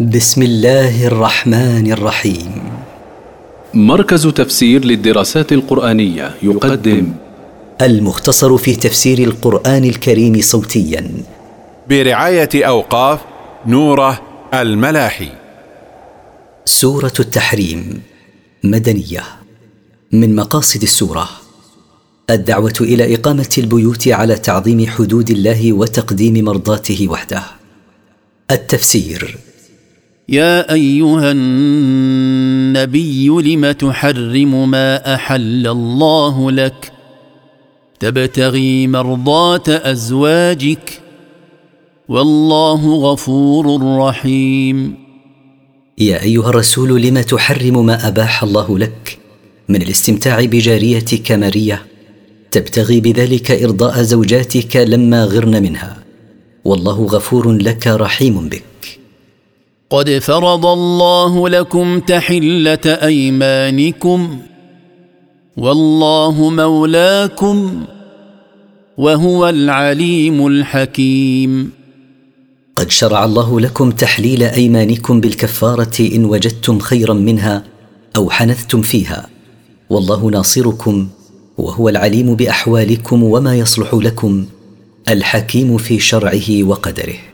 بسم الله الرحمن الرحيم. مركز تفسير للدراسات القرآنية يقدم. المختصر في تفسير القرآن الكريم صوتيا. برعاية أوقاف نوره الملاحي. سورة التحريم مدنية. من مقاصد السورة الدعوة إلى إقامة البيوت على تعظيم حدود الله وتقديم مرضاته وحده. التفسير يا أيها النبي لم تحرم ما أحل الله لك؟ تبتغي مرضاه أزواجك والله غفور رحيم. يا أيها الرسول لم تحرم ما أباح الله لك؟ من الاستمتاع بجاريتك ماريه تبتغي بذلك إرضاء زوجاتك لما غرن منها والله غفور لك رحيم بك. قد فرض الله لكم تحلة أيمانكم والله مولاكم وهو العليم الحكيم. قد شرع الله لكم تحليل أيمانكم بالكفارة إن وجدتم خيرا منها أو حنثتم فيها. والله ناصركم وهو العليم بأحوالكم وما يصلح لكم الحكيم في شرعه وقدره.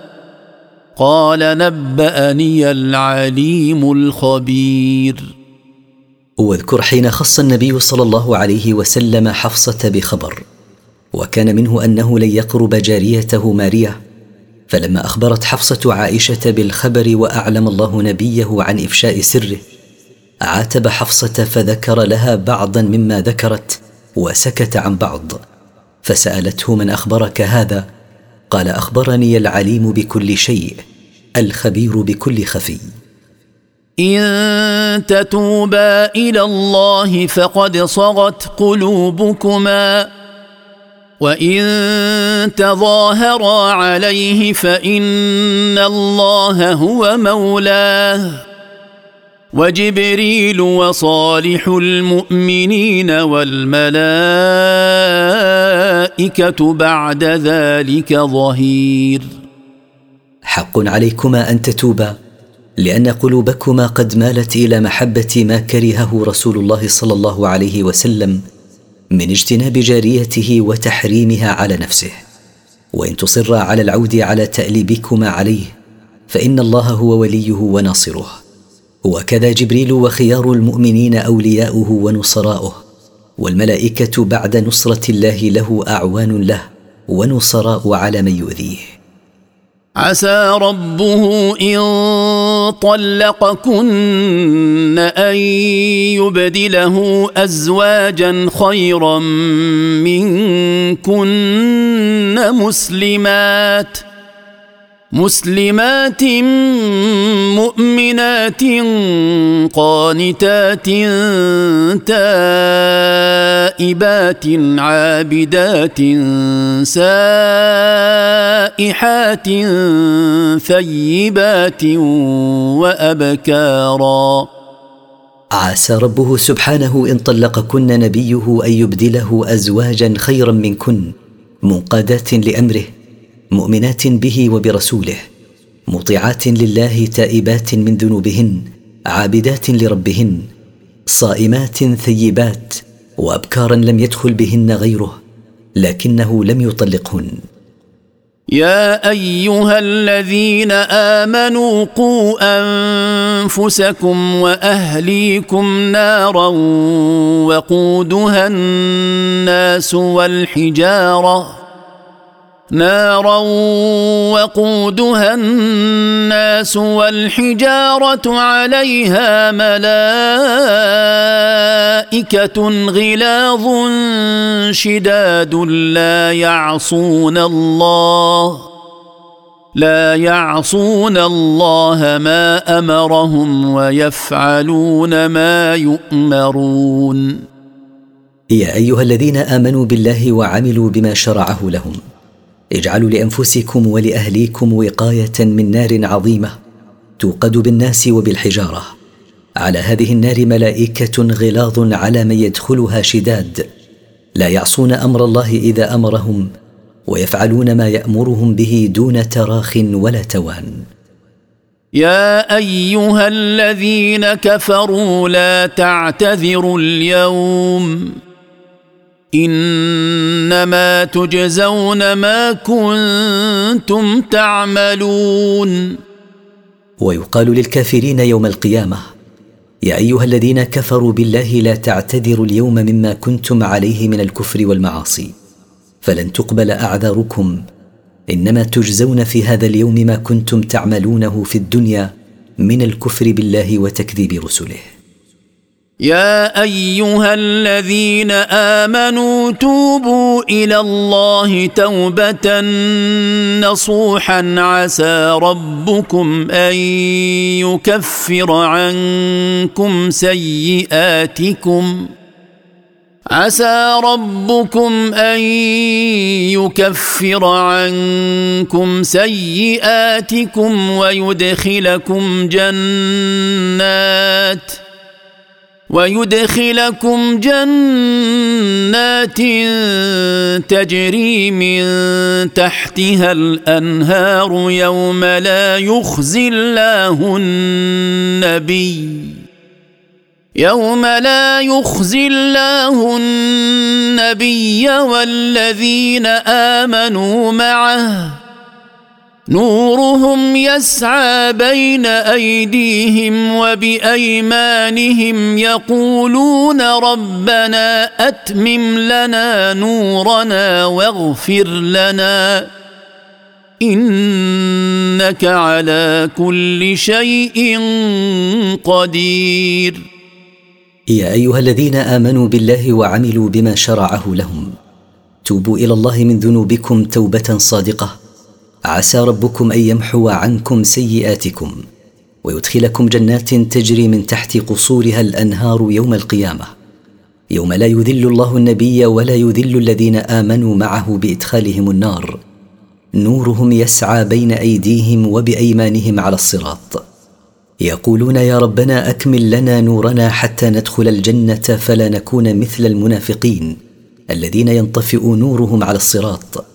قال نبأني العليم الخبير. واذكر حين خص النبي صلى الله عليه وسلم حفصة بخبر وكان منه أنه لن يقرب جاريته ماريه فلما أخبرت حفصة عائشة بالخبر وأعلم الله نبيه عن إفشاء سره عاتب حفصة فذكر لها بعضا مما ذكرت وسكت عن بعض فسألته من أخبرك هذا؟ قال أخبرني العليم بكل شيء الخبير بكل خفي. إن تتوبا إلى الله فقد صغت قلوبكما وإن تظاهرا عليه فإن الله هو مولاه. وجبريل وصالح المؤمنين والملائكة بعد ذلك ظهير. حق عليكما أن تتوبا لأن قلوبكما قد مالت إلى محبة ما كرهه رسول الله صلى الله عليه وسلم من اجتناب جاريته وتحريمها على نفسه. وإن تصرا على العود على تأليبكما عليه فإن الله هو وليه وناصره. وكذا جبريل وخيار المؤمنين أولياؤه ونصراؤه والملائكة بعد نصرة الله له أعوان له ونصراء على من يؤذيه. عسى ربه إن طلقكن أن يبدله ازواجا خيرا منكن مسلمات. مسلمات مؤمنات قانتات تائبات عابدات سائحات ثيبات وأبكارا. عسى ربه سبحانه إن طلقكن نبيه أن يبدله أزواجا خيرا منكن منقادات لأمره. مؤمنات به وبرسوله مطيعات لله تائبات من ذنوبهن عابدات لربهن صائمات ثيبات وأبكارا لم يدخل بهن غيره لكنه لم يطلقهن. يا أيها الذين آمنوا قوا أنفسكم وأهليكم نارا وقودها الناس والحجارة نارا وقودها الناس والحجارة عليها ملائكة غلاظ شداد لا يعصون الله لا يعصون الله ما أمرهم ويفعلون ما يؤمرون. يا أيها الذين آمنوا بالله وعملوا بما شرعه لهم. اجعلوا لأنفسكم ولأهليكم وقاية من نار عظيمة توقد بالناس وبالحجارة. على هذه النار ملائكة غلاظ على من يدخلها شداد. لا يعصون أمر الله إذا أمرهم ويفعلون ما يأمرهم به دون تراخ ولا توان. يا أيها الذين كفروا لا تعتذروا اليوم. إنما تجزون ما كنتم تعملون. ويقال للكافرين يوم القيامة يا أيها الذين كفروا بالله لا تعتذروا اليوم مما كنتم عليه من الكفر والمعاصي فلن تقبل أعذاركم. إنما تجزون في هذا اليوم ما كنتم تعملونه في الدنيا من الكفر بالله وتكذيب رسله. يا أيها الذين آمنوا توبوا إلى الله توبة نصوحا عسى ربكم أن يكفر عنكم سيئاتكم عسى ربكم أن يكفر عنكم سيئاتكم ويدخلكم جنات ويدخلكم جنات تجري من تحتها الأنهار يوم لا يخزي الله النبي يوم لا يخزي الله النبي والذين آمنوا معه نورهم يسعى بين أيديهم وبأيمانهم يقولون ربنا أتمم لنا نورنا واغفر لنا إنك على كل شيء قدير. يا أيها الذين آمنوا بالله وعملوا بما شرعه لهم. توبوا إلى الله من ذنوبكم توبة صادقة. عسى ربكم أن يمحو عنكم سيئاتكم ويدخلكم جنات تجري من تحت قصورها الأنهار يوم القيامة. يوم لا يذل الله النبي ولا يذل الذين آمنوا معه بإدخالهم النار. نورهم يسعى بين أيديهم وبأيمانهم على الصراط. يقولون يا ربنا أكمل لنا نورنا حتى ندخل الجنة فلا نكون مثل المنافقين الذين ينطفئ نورهم على الصراط.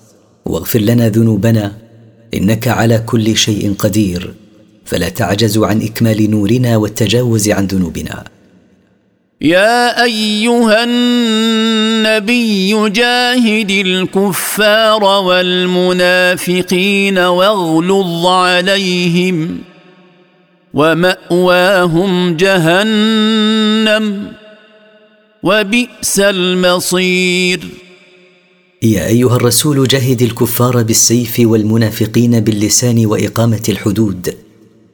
واغفر لنا ذنوبنا إنك على كل شيء قدير فلا تعجز عن إكمال نورنا والتجاوز عن ذنوبنا. يا أيها النبي جاهد الكفار والمنافقين واغلظ عليهم ومأواهم جهنم وبئس المصير. يا أيها الرسول جاهد الكفار بالسيف والمنافقين باللسان وإقامة الحدود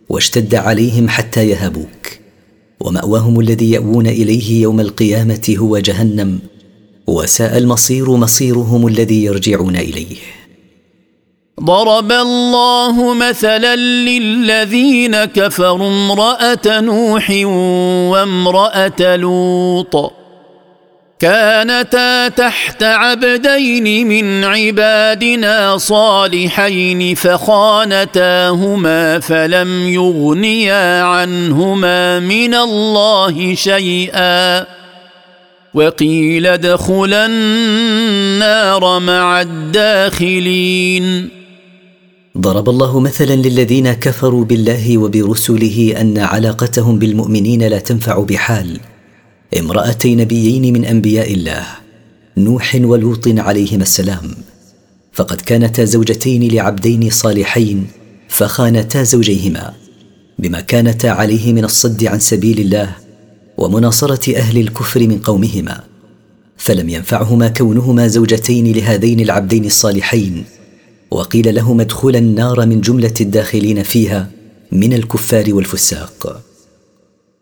واشتد عليهم حتى يهابوك. ومأواهم الذي يأوون إليه يوم القيامة هو جهنم وساء المصير مصيرهم الذي يرجعون إليه. ضرب الله مثلا للذين كفروا امرأة نوح وامرأة لوط. كانتا تحت عبدين من عبادنا صالحين فخانتاهما فلم يغنيا عنهما من الله شيئا وقيل ادخلا النار مع الداخلين. ضرب الله مثلا للذين كفروا بالله وبرسله أن علاقتهم بالمؤمنين لا تنفع بحال. امرأتي نبيين من أنبياء الله نوح ولوط عليهما السلام. فقد كانتا زوجتين لعبدين صالحين فخانتا زوجيهما. بما كانتا عليه من الصد عن سبيل الله ومناصرة أهل الكفر من قومهما. فلم ينفعهما كونهما زوجتين لهذين العبدين الصالحين. وقيل لهما ادخلا النار من جملة الداخلين فيها من الكفار والفساق.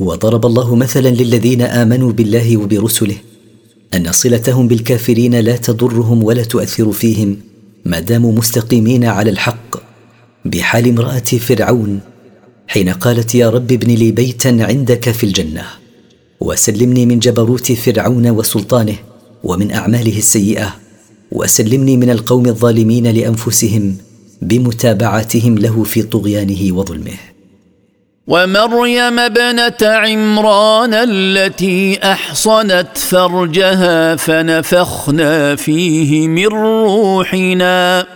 وضرب الله مثلا للذين آمنوا بالله وبرسله أن صلتهم بالكافرين لا تضرهم ولا تؤثر فيهم ما داموا مستقيمين على الحق بحال امرأة فرعون حين قالت يا رب ابن لي بيتا عندك في الجنة وسلمني من جبروت فرعون وسلطانه ومن أعماله السيئة وسلمني من القوم الظالمين لأنفسهم بمتابعتهم له في طغيانه وظلمه ومريم ابنة عمران التي أحصنت فرجها فنفخنا فيه من روحنا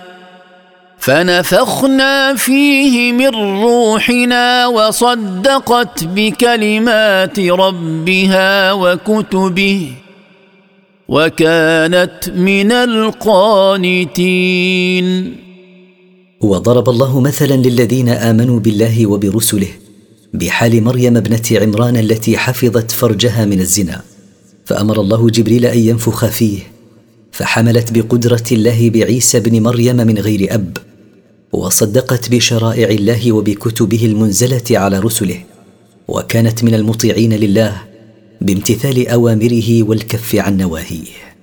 فنفخنا فيه من روحنا وصدقت بكلمات ربها وكتبه وكانت من القانتين. وضرب الله مثلا للذين آمنوا بالله وبرسله بحال مريم ابنة عمران التي حفظت فرجها من الزنا. فأمر الله جبريل أن ينفخ فيه فحملت بقدرة الله بعيسى بن مريم من غير أب وصدقت بشرائع الله وبكتبه المنزلة على رسله. وكانت من المطيعين لله بامتثال أوامره والكف عن نواهيه.